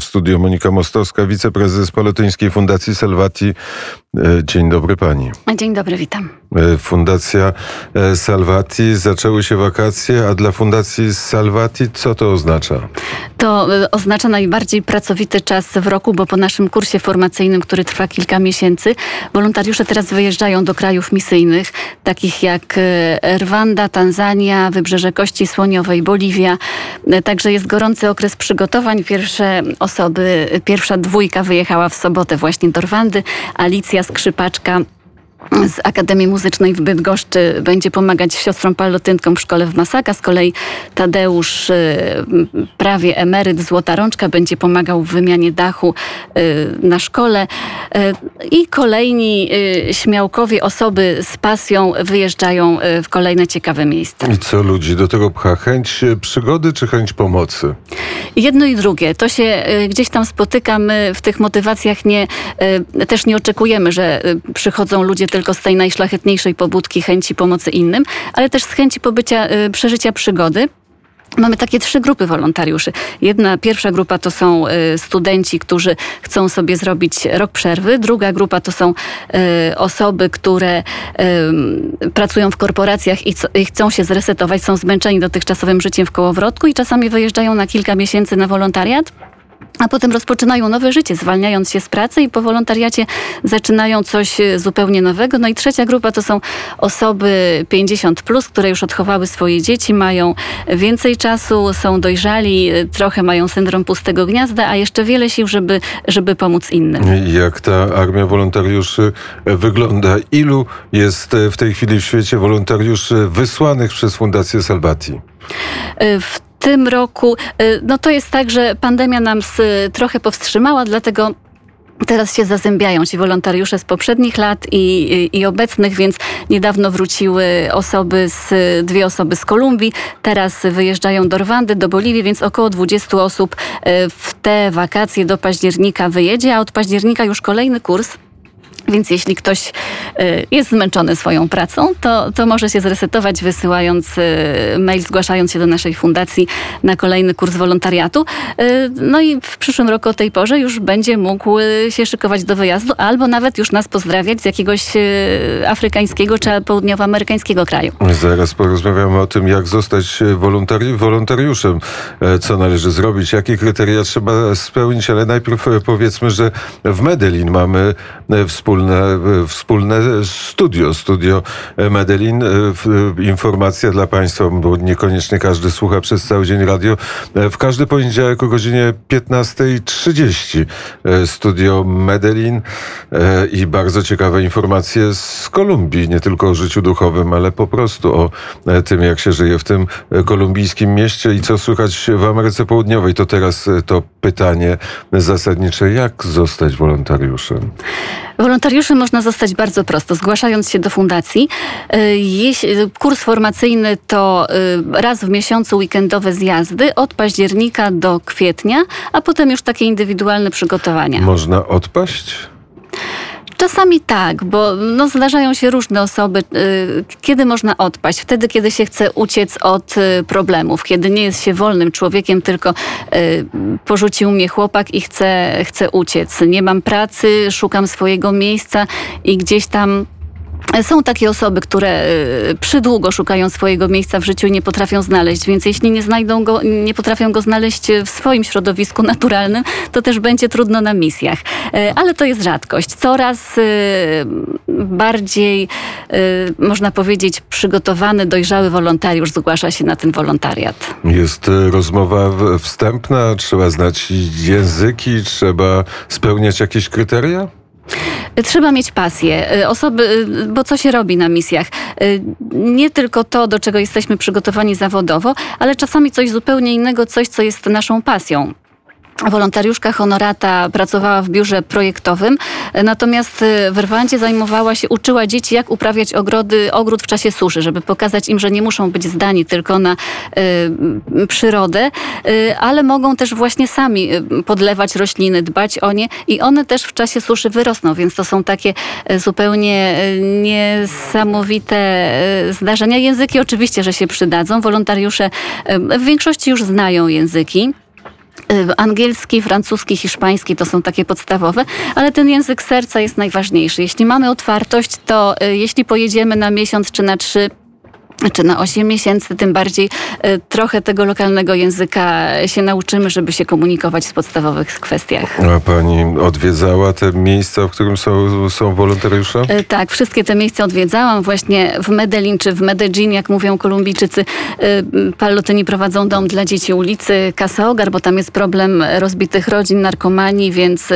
W studiu Monika Mostowska, wiceprezes Polotyńskiej Fundacji Salvati. E, dzień dobry pani. Dzień dobry, witam. E, Fundacja e, Salvati, zaczęły się wakacje, a dla Fundacji Salvati co to oznacza? To oznacza najbardziej pracowity czas w roku, bo po naszym kursie formacyjnym, który trwa kilka miesięcy, wolontariusze teraz wyjeżdżają do krajów misyjnych, takich jak Rwanda, Tanzania, Wybrzeże Kości Słoniowej, Boliwia. Także jest gorący okres przygotowań. Pierwsze osoby, pierwsza dwójka wyjechała w sobotę właśnie do Rwandy. Alicja Skrzypaczka z Akademii Muzycznej w Bydgoszczy będzie pomagać siostrom palotynkom w szkole w Masaka. Z kolei Tadeusz, y, prawie emeryt, złota rączka, będzie pomagał w wymianie dachu y, na szkole. Y, I kolejni śmiałkowie, osoby z pasją wyjeżdżają w kolejne ciekawe miejsca. I co ludzi do tego pcha? Chęć przygody czy chęć pomocy? Jedno i drugie. To się gdzieś tam spotyka. My w tych motywacjach nie, też nie oczekujemy, że przychodzą ludzie tylko z tej najszlachetniejszej pobudki chęci pomocy innym, ale też z chęci pobycia, y, przeżycia przygody. Mamy takie trzy grupy wolontariuszy. Jedna, pierwsza grupa to są y, studenci, którzy chcą sobie zrobić rok przerwy. Druga grupa to są y, osoby, które pracują w korporacjach i, chcą się zresetować, są zmęczeni dotychczasowym życiem w kołowrotku i czasami wyjeżdżają na kilka miesięcy na wolontariat a potem rozpoczynają nowe życie, zwalniając się z pracy i po wolontariacie zaczynają coś e, zupełnie nowego. No i trzecia grupa to są osoby 50, plus, które już odchowały swoje dzieci, mają więcej czasu, są dojrzali, e, trochę mają syndrom pustego gniazda, a jeszcze wiele sił, żeby, żeby pomóc innym. Jak ta armia wolontariuszy wygląda? Ilu jest w tej chwili w świecie wolontariuszy wysłanych przez Fundację Salvati? E, w tym roku, y, no to jest tak, że pandemia nam trochę powstrzymała, dlatego Teraz się zazębiają ci wolontariusze z poprzednich lat i, i, i, obecnych, więc niedawno wróciły osoby z, dwie osoby z Kolumbii, teraz wyjeżdżają do Rwandy, do Boliwii, więc około 20 osób y, w te wakacje do października wyjedzie, a od października już kolejny kurs więc jeśli ktoś y, jest zmęczony swoją pracą, to, to może się zresetować, wysyłając y, mail, zgłaszając się do naszej fundacji na kolejny kurs wolontariatu. Y, no i w przyszłym roku o tej porze już będzie mógł się szykować do wyjazdu, albo nawet już nas pozdrawiać z jakiegoś afrykańskiego czy południowoamerykańskiego kraju. Zaraz porozmawiamy o tym, jak zostać wolontari wolontariuszem, e, co należy zrobić, jakie kryteria trzeba spełnić, ale najpierw e, powiedzmy, że w Medellin mamy e, wspólne wspólne, wspólne studio, studio Medellin. Informacja dla Państwa, bo niekoniecznie każdy słucha przez cały dzień radio. W każdy poniedziałek o godzinie 15.30 studio Medellin i bardzo ciekawe informacje z Kolumbii, nie tylko o życiu duchowym, ale po prostu o tym, jak się żyje w tym kolumbijskim mieście i co słychać w Ameryce Południowej. To teraz to pytanie zasadnicze, jak zostać wolontariuszem? Wolontariuszem można zostać bardzo prosto, zgłaszając się do fundacji. Y, kurs formacyjny to y, raz w miesiącu weekendowe zjazdy od października do kwietnia, a potem już takie indywidualne przygotowania. Można odpaść? Czasami tak, bo no, zdarzają się różne osoby. Y, kiedy można odpaść? Wtedy, kiedy się chce uciec od y, problemów, kiedy nie jest się wolnym człowiekiem, tylko y, porzucił mnie chłopak i chce, chce uciec. Nie mam pracy, szukam swojego miejsca i gdzieś tam są takie osoby, które y, przydługo szukają swojego miejsca w życiu i nie potrafią znaleźć, więc jeśli nie znajdą go, nie potrafią go znaleźć w swoim środowisku naturalnym, to też będzie trudno na misjach. Y, ale to jest rzadkość. Coraz y, bardziej, można powiedzieć, przygotowany, dojrzały wolontariusz zgłasza się na ten wolontariat. Jest rozmowa wstępna, trzeba znać języki, trzeba spełniać jakieś kryteria? Trzeba mieć pasję. Y, osoby, y, bo co się robi na misjach? Y, nie tylko to, do czego jesteśmy przygotowani zawodowo, ale czasami coś zupełnie innego, coś, co jest naszą pasją wolontariuszka honorata pracowała w biurze projektowym, natomiast w Rwandzie zajmowała się, uczyła dzieci, jak uprawiać ogrody, ogród w czasie suszy, żeby pokazać im, że nie muszą być zdani tylko na y, przyrodę, y, ale mogą też właśnie sami podlewać rośliny, dbać o nie i one też w czasie suszy wyrosną, więc to są takie zupełnie niesamowite zdarzenia. Języki oczywiście, że się przydadzą. Wolontariusze w większości już znają języki. Y, Angielski, francuski, hiszpański to są takie podstawowe, ale ten język serca jest najważniejszy. Jeśli mamy otwartość, to y, jeśli pojedziemy na miesiąc czy na trzy, czy na 8 miesięcy, tym bardziej y, trochę tego lokalnego języka się nauczymy, żeby się komunikować w podstawowych kwestiach. A pani odwiedzała te miejsca, w którym są, są wolontariusze? E, Tak, wszystkie te miejsca odwiedzałam. Właśnie w Medellin czy w Medellin, jak mówią Kolumbijczycy, e, Pallotyni prowadzą dom dla dzieci ulicy Casa Ogar, bo tam jest problem rozbitych rodzin, narkomanii, więc e,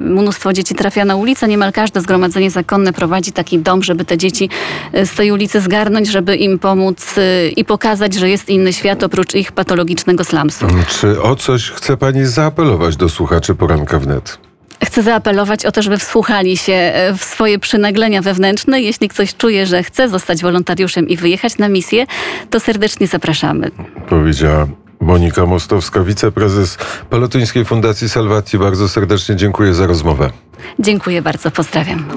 mnóstwo dzieci trafia na ulicę. Niemal każde zgromadzenie zakonne prowadzi taki dom, żeby te dzieci e, z tej ulicy zgarnąć, żeby im pomóc e, i pokazać, że jest inny świat oprócz ich patologicznego slumsu. Czy o coś chce pani zaapelować do słuchaczy poranka wnet? Chcę zaapelować o to, żeby wsłuchali się e, w swoje przynaglenia wewnętrzne. Jeśli ktoś czuje, że chce zostać wolontariuszem i wyjechać na misję, to serdecznie zapraszamy. Powiedziała Monika Mostowska, wiceprezes Palotyńskiej Fundacji Salvati. Bardzo serdecznie dziękuję za rozmowę. Dziękuję bardzo, pozdrawiam.